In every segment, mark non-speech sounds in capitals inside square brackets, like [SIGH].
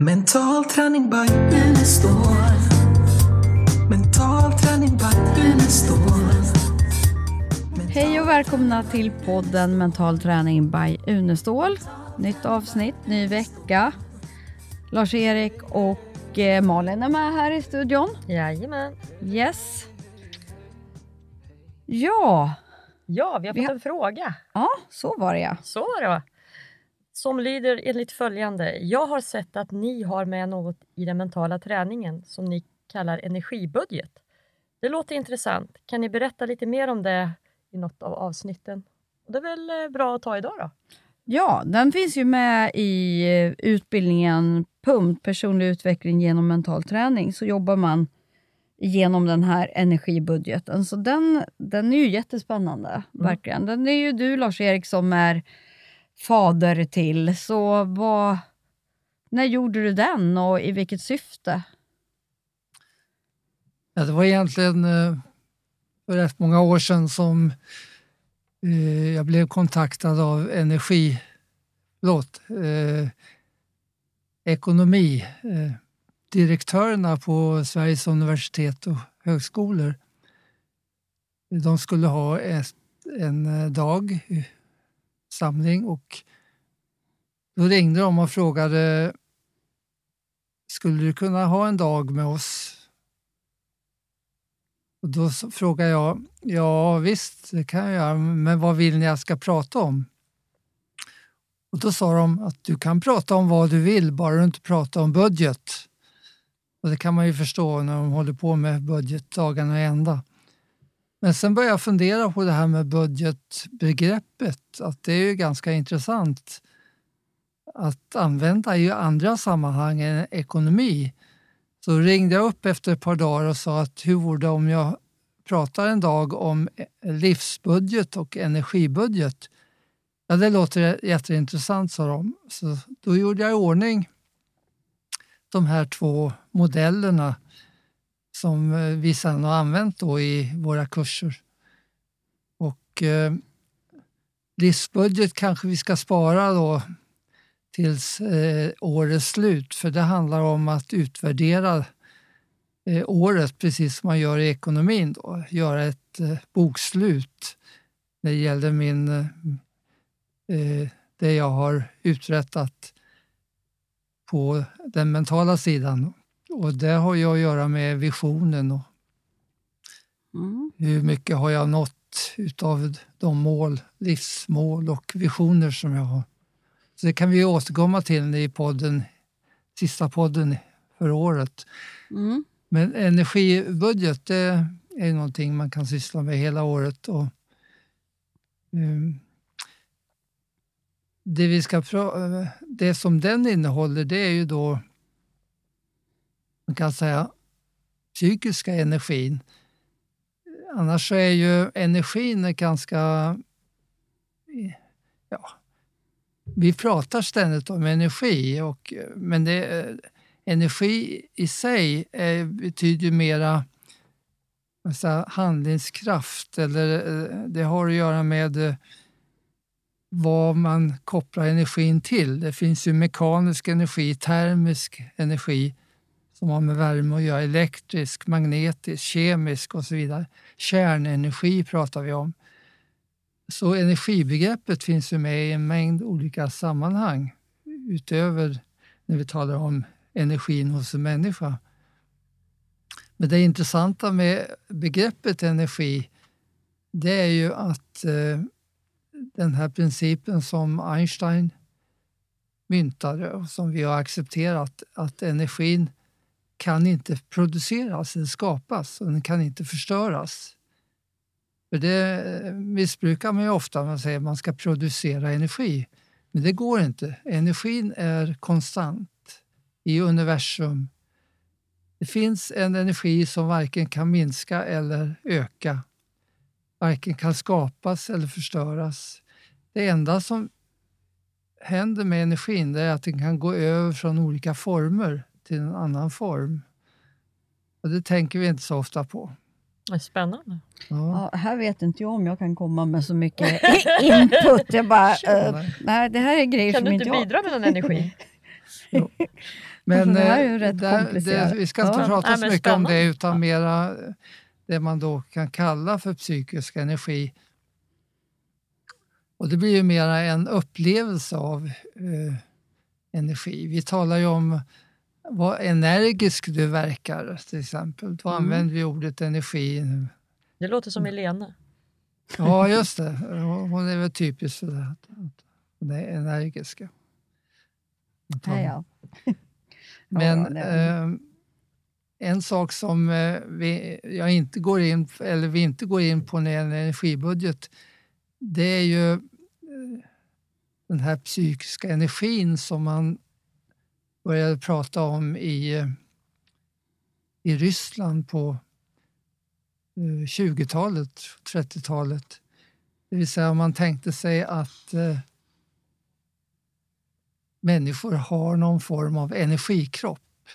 Mental träning by Unestål. Mental träning by Unestål. Hej och välkomna till podden Mental träning by Unestål. Nytt avsnitt, ny vecka. Lars-Erik och eh, Malin är med här i studion. Jajamän. Yes. Ja, Ja, vi har Vi fått har- en fråga. ja så var det ja. Så var det va? Som lyder enligt följande. Jag har sett att ni har med något i den mentala träningen som ni kallar energibudget. Det låter intressant. Kan ni berätta lite mer om det i något av avsnitten? Det är väl eh, bra att ta idag då? Ja, den finns ju med i eh, utbildningen PUMT, personlig utveckling genom mental träning. Så jobbar man genom den här energibudgeten. Så den, den är ju jättespännande, verkligen. Den är ju du Lars-Erik som är fader till. Så vad, när gjorde du den och i vilket syfte? Ja, det var egentligen eh, för rätt många år sedan som eh, jag blev kontaktad av energi, förlåt, eh, ekonomi, eh, direktörerna på Sveriges universitet och högskolor. De skulle ha ett, en dag, samling och då ringde de och frågade skulle du kunna ha en dag med oss och då frågade jag, ja visst, det kan jag göra, men vad vill ni jag ska prata om? Och då sa de att du kan prata om vad du vill, bara du inte pratar om budget. Och det kan man ju förstå när de håller på med budgetdagarna i ända. Men sen började jag fundera på det här med budgetbegreppet, att det är ju ganska intressant att använda i andra sammanhang än ekonomi. Så ringde jag upp efter ett par dagar och sa att hur vore det om jag pratar en dag om e-, livsbudget och energibudget? Ja, det låter jätteintressant, sa de. Så då gjorde jag i ordning de här två modellerna som eh, vi sedan har använt då i våra kurser. Och eh, livsbudget kanske vi ska spara då tills eh, årets slut, för det handlar om att utvärdera eh, året precis som man gör i ekonomin. Då. Göra ett eh, bokslut när det gäller min, eh, eh, det jag har uträttat på den mentala sidan. Och det har ju att göra med visionen och Mm. hur mycket har jag nått utav de mål, livsmål och visioner som jag har. Så det kan vi återkomma till i podden, sista podden för året. Mm. Men energibudget det är någonting man kan syssla med hela året. Och, ehm, det, vi ska det som den innehåller det är ju då man kan säga psykiska energin. Annars så är ju energin ganska... Ja, vi pratar ständigt om energi, och, men det, energi i sig är, betyder ju mera säga, handlingskraft. Eller, det har att göra med vad man kopplar energin till. Det finns ju mekanisk energi, termisk energi som har med värme att göra, elektrisk, magnetisk, kemisk och så vidare. Kärnenergi pratar vi om. Så energibegreppet finns ju med i en mängd olika sammanhang utöver när vi talar om energin hos en människa. Men det intressanta med begreppet energi det är ju att eh, den här principen som Einstein myntade och som vi har accepterat, att energin kan inte produceras eller skapas och den kan inte förstöras. För det eh, missbrukar man ju ofta, man säger att man ska producera energi. Men det går inte. Energin är konstant i universum. Det finns en energi som varken kan minska eller öka. Varken kan skapas eller förstöras. Det enda som händer med energin är att den kan gå över från olika former till en annan form. Och det tänker vi inte så ofta på. Det är Spännande. Ja. Ja, här vet inte jag om jag kan komma med så mycket [LAUGHS] input. Jag bara, eh, nej, det här är grejer Kan som du inte inte jag... bidra med någon energi? [LAUGHS] Men det här är ju eh, rätt där- komplicerat. det, vi ska inte Ja. prata så mycket om det utan mera det man då kan kalla för psykisk energi. Och det blir ju mera en upplevelse av eh, energi. Vi talar ju om vad energisk du verkar till exempel. Då Mm. använder vi ordet energi. Det låter som Helena. Ja, just det. Hon är väl typisk för det. Hon är energiska. Ja, [LAUGHS] ja. Men eh, en sak som eh, vi, jag inte går in, eller vi inte går in på när det gäller energibudget, det är ju eh, den här psykiska energin som man började prata om i, i Ryssland på eh, 20-talet, 30-talet. Det vill säga man tänkte sig att eh, människor har någon form av energikropp,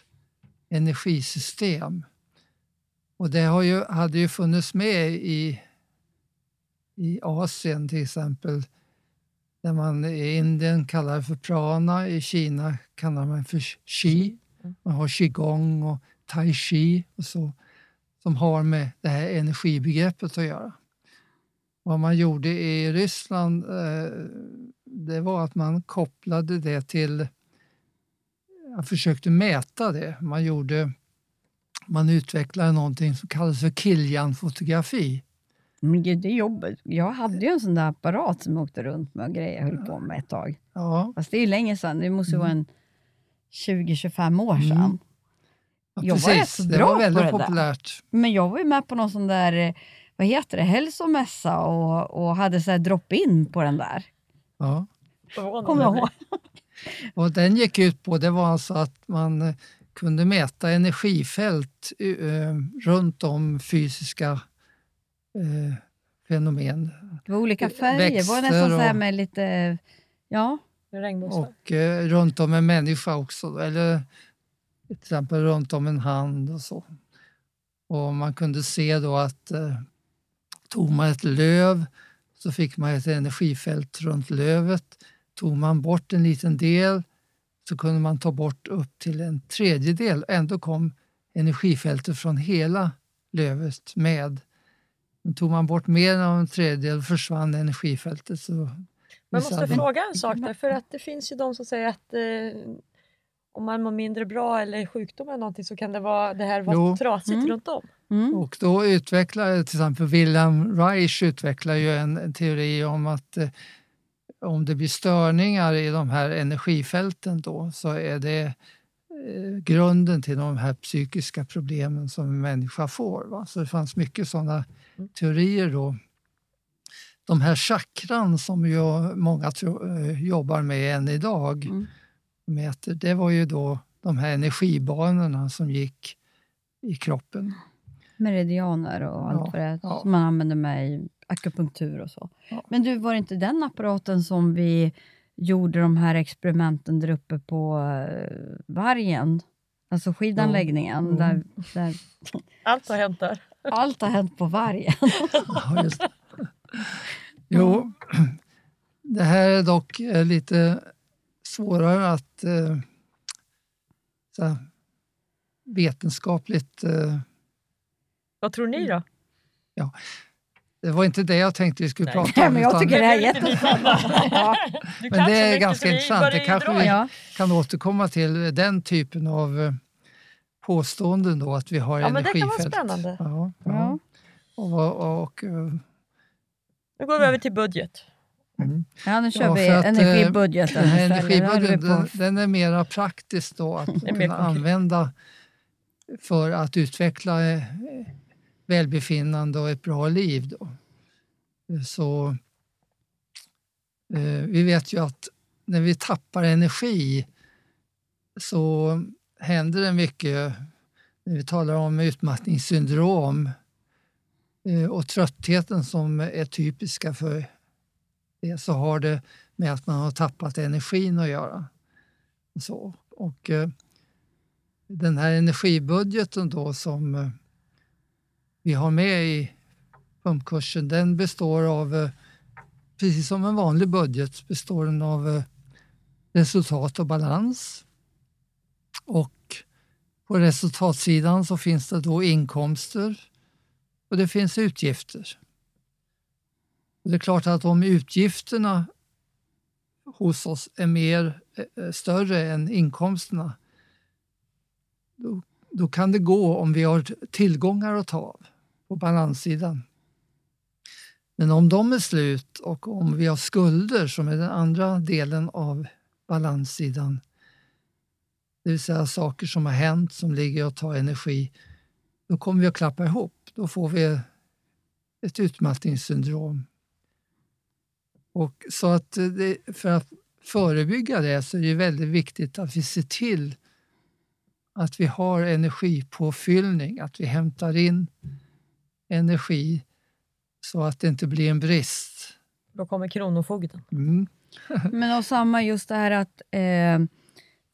energisystem. Och det har ju, hade ju funnits med i, i Asien till exempel, där man i Indien kallar det för prana, i Kina kallar man för qi. Man har qigong och tai chi och så, som har med det här energibegreppet att göra. Vad man gjorde i Ryssland eh, det var att man kopplade det till... Jag försökte mäta det. Man, gjorde, man utvecklade någonting som kallas för Kilian-fotografi. Men gud, det är jobbigt. Jag hade ju en sån där apparat som jag åkte runt med och grejer höll på med ett tag. Ja, Fast det är ju länge sedan. Det måste ju vara en 20-25 år sedan. Mm. ja, Jag var rätt så det bra var på väldigt det där. populärt. Men jag var ju med på någon sån där, vad heter det, hälsomässa och, och hade så här drop-in på den där. Ja. Kommer jag ihåg. [LAUGHS] Och den gick ut på det var alltså att man eh, kunde mäta energifält eh, runt om fysiska eh, fenomen. Det var olika färger. var det nästan Växter så här med lite, ja. Och eh, runt om en människa också. Eller till exempel runt om en hand och så. Och man kunde se då att eh, tog man ett löv så fick man ett energifält runt lövet. Tog man bort en liten del så kunde man ta bort upp till en tredjedel. Ändå kom energifältet från hela lövet med. Men tog man bort mer än en tredjedel försvann energifältet. Så Man måste fråga en sak där, för att det finns ju de som säger att eh, om man mår mindre bra eller sjukdom eller någonting så kan det, vara, det här vara Jo. trasigt Mm. runt om. Mm. Och då utvecklar till exempel Wilhelm Reich utvecklar ju en, en teori om att eh, om det blir störningar i de här energifälten då så är det grunden till de här psykiska problemen som en människa får. Va? Så det fanns mycket sådana Mm. teorier då. De här chakran som ju många eh, jobbar med än idag, Mm. mäter, det var ju då de här energibanorna som gick i kroppen. Meridianer och allt Ja, vad det är ja. som man använder med i akupunktur och så. Ja. Men du, var det inte den apparaten som vi gjorde de här experimenten där uppe på uh, Vargen? Alltså skidanläggningen, Jo. där, där [LAUGHS] Allt har hänt där. allt har hänt på Vargen. [LAUGHS] Ja. Jo, det här är dock eh, lite svårare att eh, så här, vetenskapligt... Eh, Vad tror ni då? Det var inte det jag tänkte vi skulle Nej. prata om. men jag utan- tycker det här är jättespännande. ja. Men det är ganska intressant. Det kanske vi- Ja. kan återkomma till den typen av eh, påståenden då, att vi har Ja, men det kan vara energifält. spännande. Ja, ja. Ja. Och, vad- och, eh, Nu går vi över till budget. mm. ja, nu kör Ja, vi att, eh, energibudgeten Den här istället. Energibudgeten på. den är mera praktisk då att mer kunna använda för att utveckla eh, välbefinnande och ett bra liv. Då. Så eh, vi vet ju att när vi tappar energi så händer det mycket när vi talar om utmattningssyndrom eh, och tröttheten som är typiska för det så har det med att man har tappat energin att göra. Så, och eh, den här energibudgeten då som eh, vi har med i pumpkursen den består av, eh, precis som en vanlig budget, består den av eh, resultat och balans. Och på resultatsidan så finns det då inkomster och det finns utgifter. Och det är klart att om utgifterna hos oss är mer, eh, större än inkomsterna då, då kan det gå om vi har tillgångar att ta av på balanssidan. Men om de är slut och om vi har skulder som är den andra delen av balanssidan, det vill säga saker som har hänt som ligger och tar energi, då kommer vi att klappa ihop. Då får vi ett utmattningssyndrom. Och så att det, för att förebygga det så är det väldigt viktigt att vi ser till att vi har energipåfyllning, att vi hämtar in energi så att det inte blir en brist. Då kommer Kronofogden. Mm. [LAUGHS] Men och samma just det här att eh,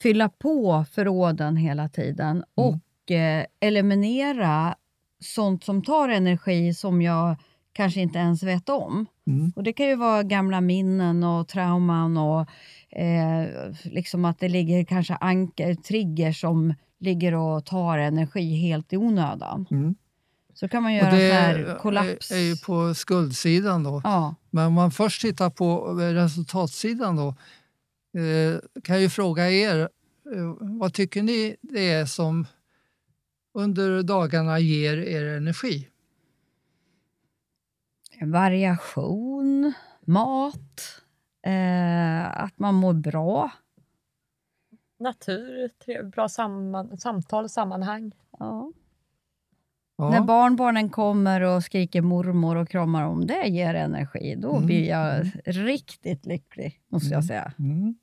fylla på förråden hela tiden och eh, eliminera sånt som tar energi som jag kanske inte ens vet om. Mm. Och Det kan ju vara gamla minnen och trauman och eh, liksom att det ligger kanske anker, triggers som ligger och tar energi helt i onödan. Mm. Så kan man Och göra det så här är, kollaps. är ju på skuldsidan då. Ja. Men om man först tittar på resultatsidan då, eh, kan jag ju fråga er, eh, vad tycker ni det är som under dagarna ger er energi? Variation, mat, eh, att man mår bra. Natur, trev- bra samman, samtal och sammanhang. Ja. Ja. När barnbarnen kommer och skriker mormor och kramar om det ger energi, då Mm, blir jag riktigt lycklig, måste jag säga. Mm.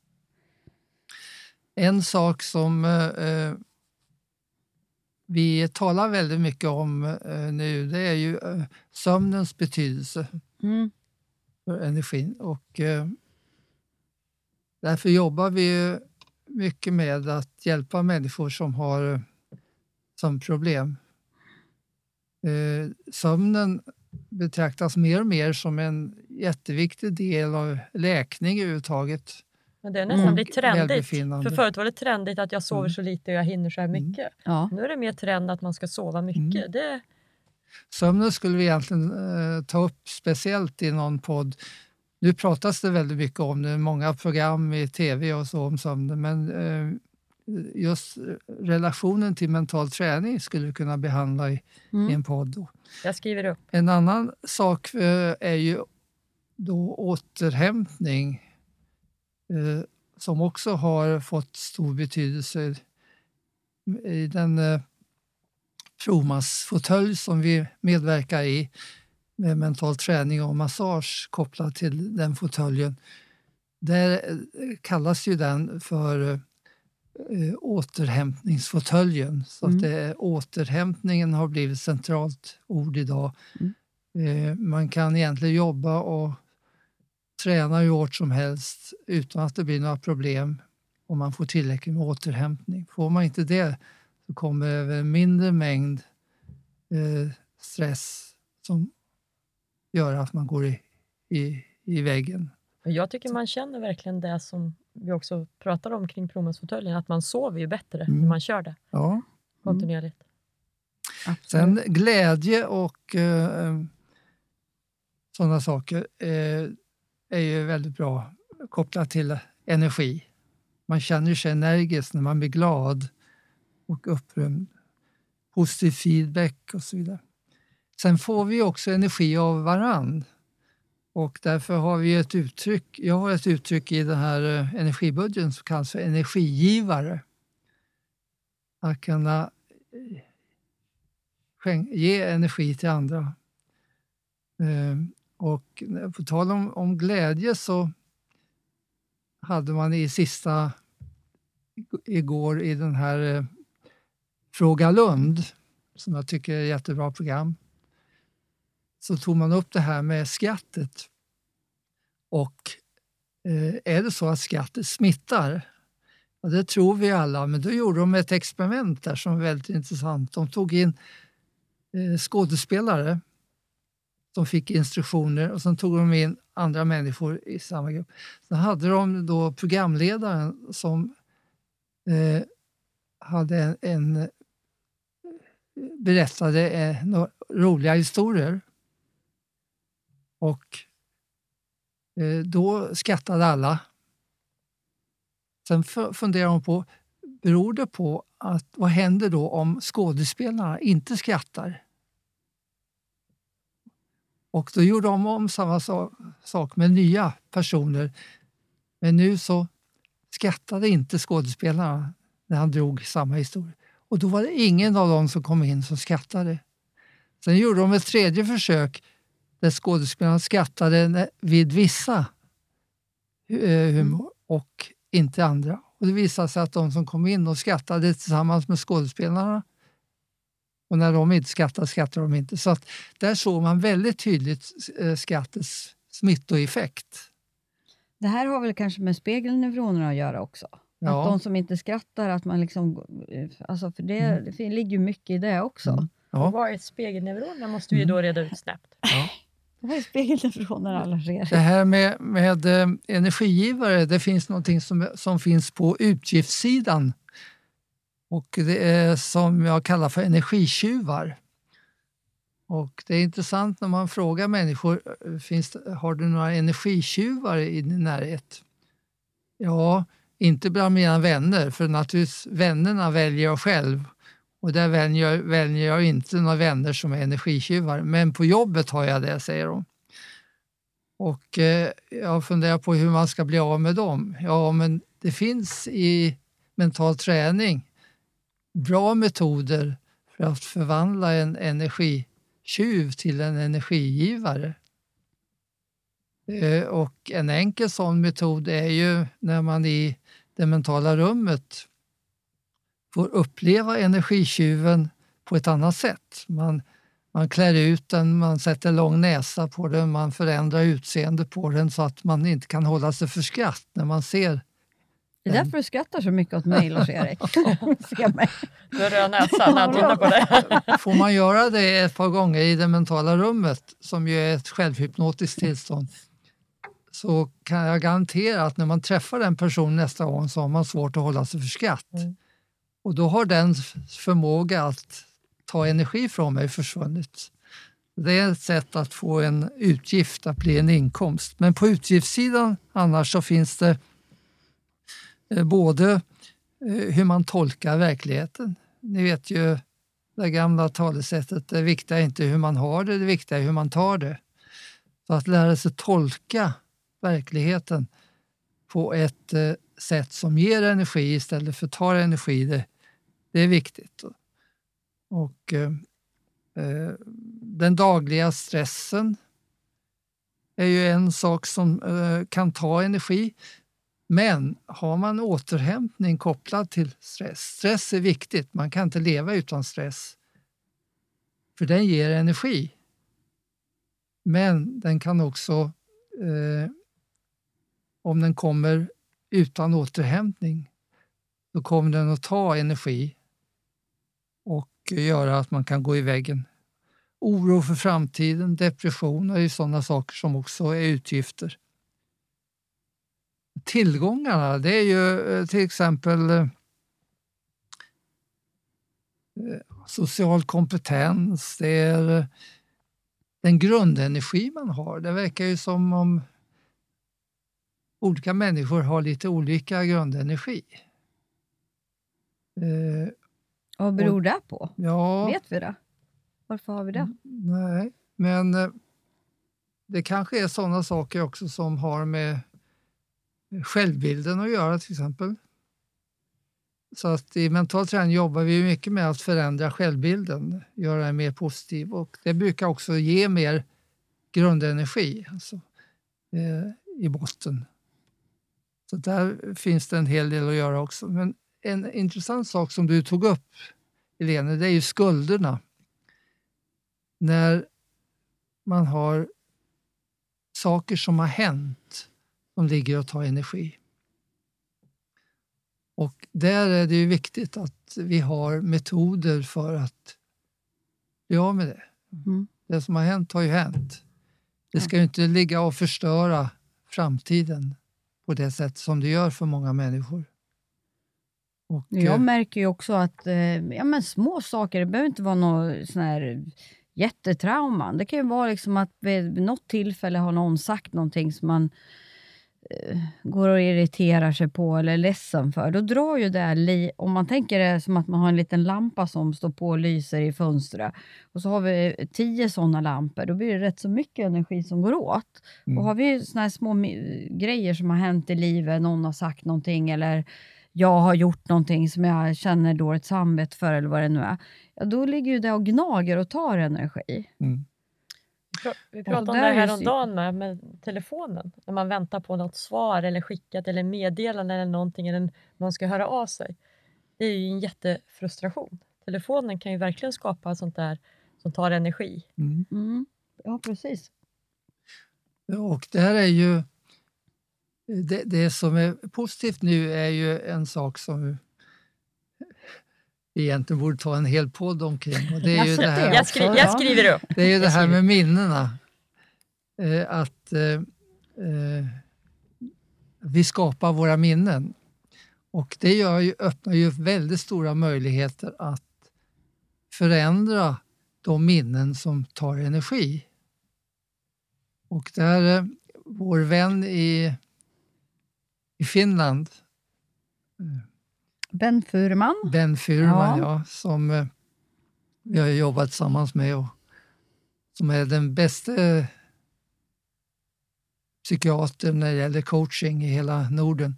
En sak som eh, eh, vi talar väldigt mycket om eh, nu det är ju eh, sömnens betydelse Mm. för energin. Och, eh, därför jobbar vi mycket med att hjälpa människor som har eh, sömnproblem. Eh, sömnen betraktas mer och mer som en jätteviktig del av läkning överhuvudtaget. Men det är nästan Mm. blivit trendigt. För förut var det trendigt att jag sover Mm. så lite och jag hinner så här Mm. mycket. Ja. Nu är det mer trend att man ska sova mycket. Mm. Det, Sömnen skulle vi egentligen eh, ta upp speciellt i någon podd. Nu pratas det väldigt mycket om det, många program i tv och så om sömnen, men eh, just relationen till mental träning skulle vi kunna behandla i, i Mm. en podd. Då. jag skriver upp. En annan sak eh, är ju då återhämtning eh, som också har fått stor betydelse i den eh, Promas-fåtölj som vi medverkar i med mental träning och massage kopplat till den fåtöljen. Där eh, kallas ju den för eh, återhämtningsfåtöljen. Så Mm. att det återhämtningen har blivit centralt ord idag. Mm. Eh, man kan egentligen jobba och träna hur hårt som helst utan att det blir några problem om man får tillräckligt med återhämtning. Får man inte det så kommer en mindre mängd eh, stress som gör att man går i, i, i väggen. Jag tycker man känner verkligen det som vi också pratar om kring prognosfåtöljen, att man sover ju bättre Mm. när man kör det Ja. kontinuerligt. Sen glädje och eh, sådana saker eh, är ju väldigt bra kopplat till energi. Man känner sig energisk när man blir glad och upprymd. Positiv feedback och så vidare. Sen får vi också energi av varann. Och därför har vi ett uttryck, jag har ett uttryck i den här eh, energibudgeten som kallas för energigivare. Att kunna eh, ge energi till andra. Ehm, och på tal om, om glädje så hade man i sista igår i den här eh, Fråga Lund, som jag tycker är ett jättebra program, så tog man upp det här med skrattet. Och eh, är det så att skrattet smittar? Ja, det tror vi alla, men då gjorde de ett experiment där som var väldigt intressant. De tog in eh, skådespelare som fick instruktioner och sen tog de in andra människor i samma grupp. Sen hade de då programledaren som eh, hade en, en eh, berättade eh, några roliga historier. Och eh, då skrattade alla. Sen funderade hon på, beror det på att vad händer då om skådespelarna inte skrattar? Och då gjorde de om samma sak med nya personer. Men nu så skrattade inte skådespelarna när han drog samma historia. Och då var det ingen av dem som kom in som skrattade. Sen gjorde de ett tredje försök där skådespelarna skrattade vid vissa eh, humor och inte andra. Och Det visade sig att de som kom in och skrattade tillsammans med skådespelarna och när de inte skrattade, skrattade de inte. Så att där såg man väldigt tydligt eh, skrattets smittoeffekt. Det här har väl kanske med spegelneuronerna att göra också? Att Ja. de som inte skrattar, att man liksom... Alltså för det, Mm. det ligger ju mycket i det också. Mm. Och Ja. vad är ett spegelneuron? Det måste vi ju då reda ut snabbt. Var är spegelneuroner alla ser? Det här med, med eh, energigivare, det finns någonting som, som finns på utgiftssidan. Och det är som jag kallar för energitjuvar. Och det är intressant när man frågar människor, eh, finns har du några energitjuvar i din närhet? Ja, inte bland mina vänner, för naturligtvis vännerna väljer jag själv. Och där väljer jag, väljer jag inte några vänner som är energitjuvar. Men på jobbet har jag det, säger de. Och eh, jag funderar på hur man ska bli av med dem. Ja, men det finns i mental träning bra metoder för att förvandla en energitjuv till en energigivare. Eh, och en enkel sån metod är ju när man i det mentala rummet får uppleva energitjuven på ett annat sätt. Man, man klär ut den, man sätter lång näsa på den, man förändrar utseende på den så att man inte kan hålla sig för skratt när man ser. Det är därför du skrattar så mycket åt mig, Lars-Erik. [LAUGHS] Du har röd näsa när han tittar på dig. [LAUGHS] Får man göra det ett par gånger i det mentala rummet, som ju är ett självhypnotiskt tillstånd, så kan jag garantera att när man träffar den personen nästa gång så har man svårt att hålla sig för skratt. Mm. Och då har den förmåga att ta energi från mig försvunnit. Det är ett sätt att få en utgift att bli en inkomst. Men på utgiftssidan annars så finns det eh, både eh, hur man tolkar verkligheten. Ni vet ju det gamla talesättet, det viktiga är inte hur man har det, det viktiga är hur man tar det. Så att lära sig tolka verkligheten på ett eh, sätt som ger energi istället för tar energi, det, det är viktigt. Och eh, eh, Den dagliga stressen är ju en sak som eh, kan ta energi. Men har man återhämtning kopplad till stress, stress är viktigt, man kan inte leva utan stress, för den ger energi. Men den kan också, eh, om den kommer utan återhämtning, då kommer den att ta energi och göra att man kan gå i väggen. Oro för framtiden, depression är ju sådana saker som också är utgifter. Tillgångarna, det är ju eh, till exempel eh, social kompetens, det är eh, den grundenergi man har. Det verkar ju som om olika människor har lite olika grundenergi. Eh, Vad beror det på? ja, Vet vi det? Varför har vi det? nej, men eh, det kanske är sådana saker också som har med självbilden att göra till exempel. Så att i mental träning jobbar vi mycket med att förändra självbilden, göra den mer positiv och det brukar också ge mer grundenergi alltså, eh, i botten. Så där finns det en hel del att göra också. Men en intressant sak som du tog upp, Helene, det är ju skulderna. När man har saker som har hänt som ligger och tar energi. Och där är det ju viktigt att vi har metoder för att bli av med det. Mm. Det som har hänt har ju hänt. Det ska ju inte ligga och förstöra framtiden på det sätt som det gör för många människor. Och, Jag eh, märker ju också att eh, ja, men små saker, det behöver inte vara något sån här jättetrauman. Det kan ju vara liksom att vid något tillfälle har någon sagt någonting som man går och irriterar sig på eller är ledsen för. Då drar ju det, li- om man tänker det som att man har en liten lampa som står på och lyser i fönstret och så har vi tio sådana lampor, då blir det rätt så mycket energi som går åt. Mm. Och har vi såna här små grejer som har hänt i livet, någon har sagt någonting eller jag har gjort någonting som jag känner dåligt samvete för eller vad det nu är, ja, då ligger ju det och gnager och tar energi. mm. Vi pratade om det är här om dagen med, med telefonen. När man väntar på något svar eller skickat eller meddelande eller någonting eller någon ska höra av sig. Det är ju en jättefrustration. Telefonen kan ju verkligen skapa sånt där som tar energi. Mm. Mm. Ja, precis. Och det här är ju... Det, det som är positivt nu är ju en sak som vi egentligen borde ta en hel podd omkring. Och det är ju det här, Jag, skri- jag ja. skriver upp. det är ju det här med minnena. Eh, att eh, eh, vi skapar våra minnen. Och det gör ju, öppnar ju väldigt stora möjligheter att förändra de minnen som tar energi. Och där, eh, vår vän i, i Finland, Ben Furman. Ben Furman, Ja. ja. som eh, vi har jobbat tillsammans med och som är den bästa psykiatern när det gäller coaching i hela Norden.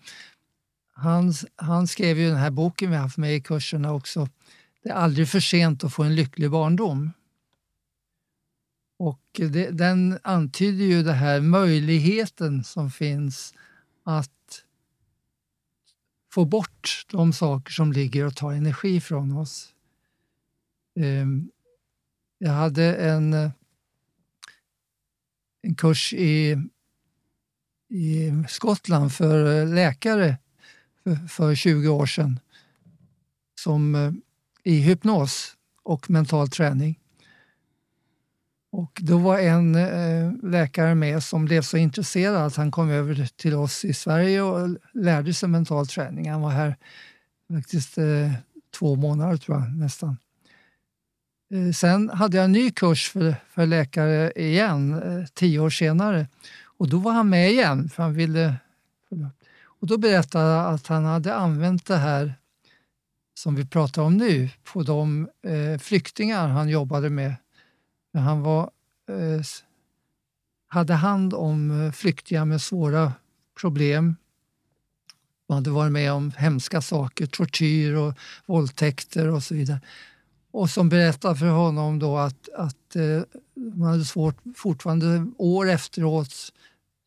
Han, han skrev ju den här boken vi har haft med i kurserna också. Det är aldrig för sent att få en lycklig barndom. Och det, den antyder ju den här möjligheten som finns att få bort de saker som ligger och tar energi från oss. Ehm, jag hade en, en kurs i, i Skottland för eh, läkare för, för 20 år sedan som, eh, i hypnos och mental träning. Och då var en eh, läkare med som blev så intresserad att han kom över till oss i Sverige och lärde sig mental träning. Han var här faktiskt eh, två månader tror jag nästan. Eh, sen hade jag en ny kurs för, för läkare igen tio år senare och då var han med igen för han ville och då berättade han att han hade använt det här som vi pratar om nu på de flyktingar han jobbade med. När han var, eh, hade hand om eh, flyktingar med svåra problem. De hade varit med om hemska saker, tortyr och våldtäkter och så vidare. Och som berättade för honom då att, att eh, man hade svårt, fortfarande år efteråt,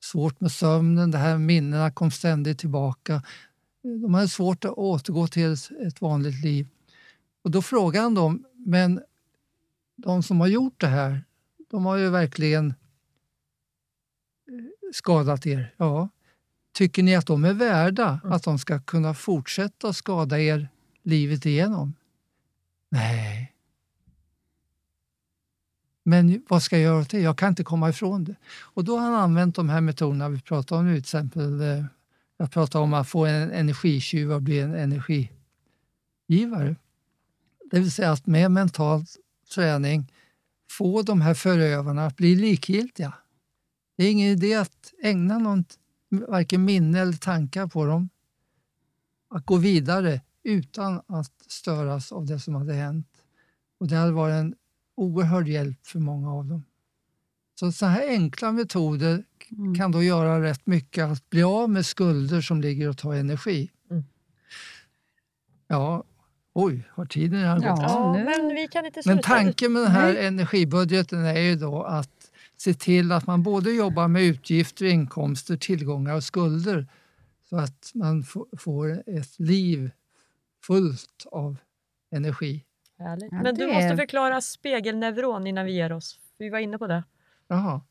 svårt med sömnen, de här minnena kom ständigt tillbaka. De hade svårt att återgå till ett- ett vanligt liv. Och då frågade han dem, men de som har gjort det här, de har ju verkligen eh, skadat er. Ja. Tycker ni att de är värda att de ska kunna fortsätta skada er livet igenom? Nej. Men vad ska jag göra åt det? Jag kan inte komma ifrån det. Och då har han använt de här metoderna vi pratar om nu. Till exempel, eh, jag pratar om att få en energitjuv att bli en energigivare. Det vill säga att med mental träning få de här förövarna att bli likgiltiga. Det är ingen idé att ägna någon, varken minne eller tankar på dem. Att gå vidare utan att störas av det som hade hänt. Och det hade varit en oerhörd hjälp för många av dem. Så sådana här enkla metoder Mm. kan då göra rätt mycket att bli av med skulder som ligger och tar energi. Mm. Ja, oj, har tiden redan gått? Ja, men vi kan inte sluta. Men tanken med den här Nej. energibudgeten är ju då att se till att man både jobbar med utgifter, inkomster, tillgångar och skulder så att man få- får ett liv fullt av energi. Härligt. Ja, Men du måste förklara spegelneuron innan vi ger oss. Vi var inne på det. Jaha.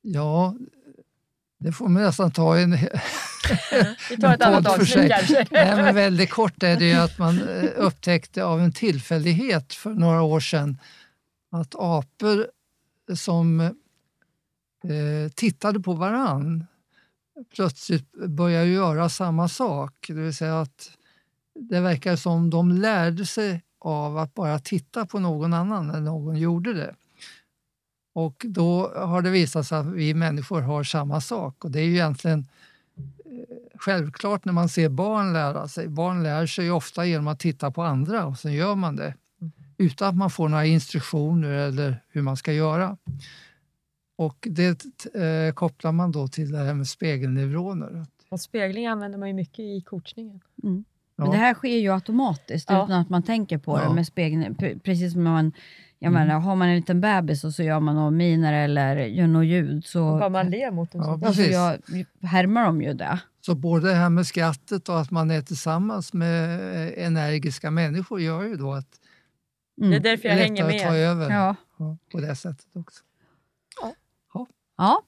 Ja, det får man nästan ta en... [LAUGHS] Vi tar ett annat avsnitt kanske. Nej, men väldigt kort är det ju att man eh, upptäckte av en tillfällighet för några år sedan att apor som eh, tittade på varann plötsligt börjar göra samma sak. Det vill säga att det verkar som de lärde sig av att bara titta på någon annan när någon gjorde det. Och då har det visat sig att vi människor har samma sak och det är ju egentligen självklart när man ser barn lära sig. Barn lär sig ofta genom att titta på andra och sen gör man det utan att man får några instruktioner eller hur man ska göra. Och det eh, kopplar man då till det här med spegelneuroner. Och spegling använder man ju mycket i coachningen. Men Ja. det här sker ju automatiskt Ja. utan att man tänker på Ja. det med spegeln. Pre- Precis som man, jag Mm. menar, har man en liten bebis och så gör man några miner eller gör något ljud så Bara man ler mot dem. Ja, så- alltså, jag, härmar de ju det. Så både det här med skrattet och att man är tillsammans med eh, energiska människor gör ju då att Det är Mm. därför det jag är hänger lättare att ta med. över Ja. ja, på det sättet också. ja,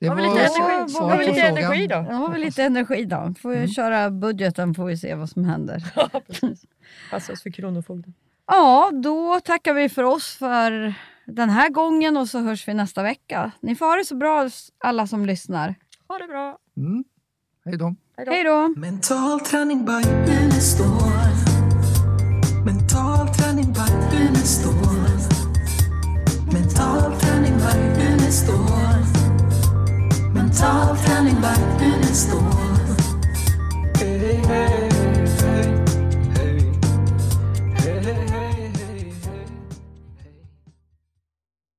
Det Har vi lite energi, har vi lite energi då? då har vi lite energi då. Får vi Mm. köra budgeten får vi se vad som händer. [LAUGHS] Ja, precis. Passa oss för Kronofogden. Ja, då tackar vi för oss för den här gången och så hörs vi nästa vecka. Ni får ha det så bra alla som lyssnar. Ha det bra. Mm. Hej då. Hej då. Mental träning by Unestål. Mental träning by Unestål. Mental träning by Unestål. Mental träning by Unestål.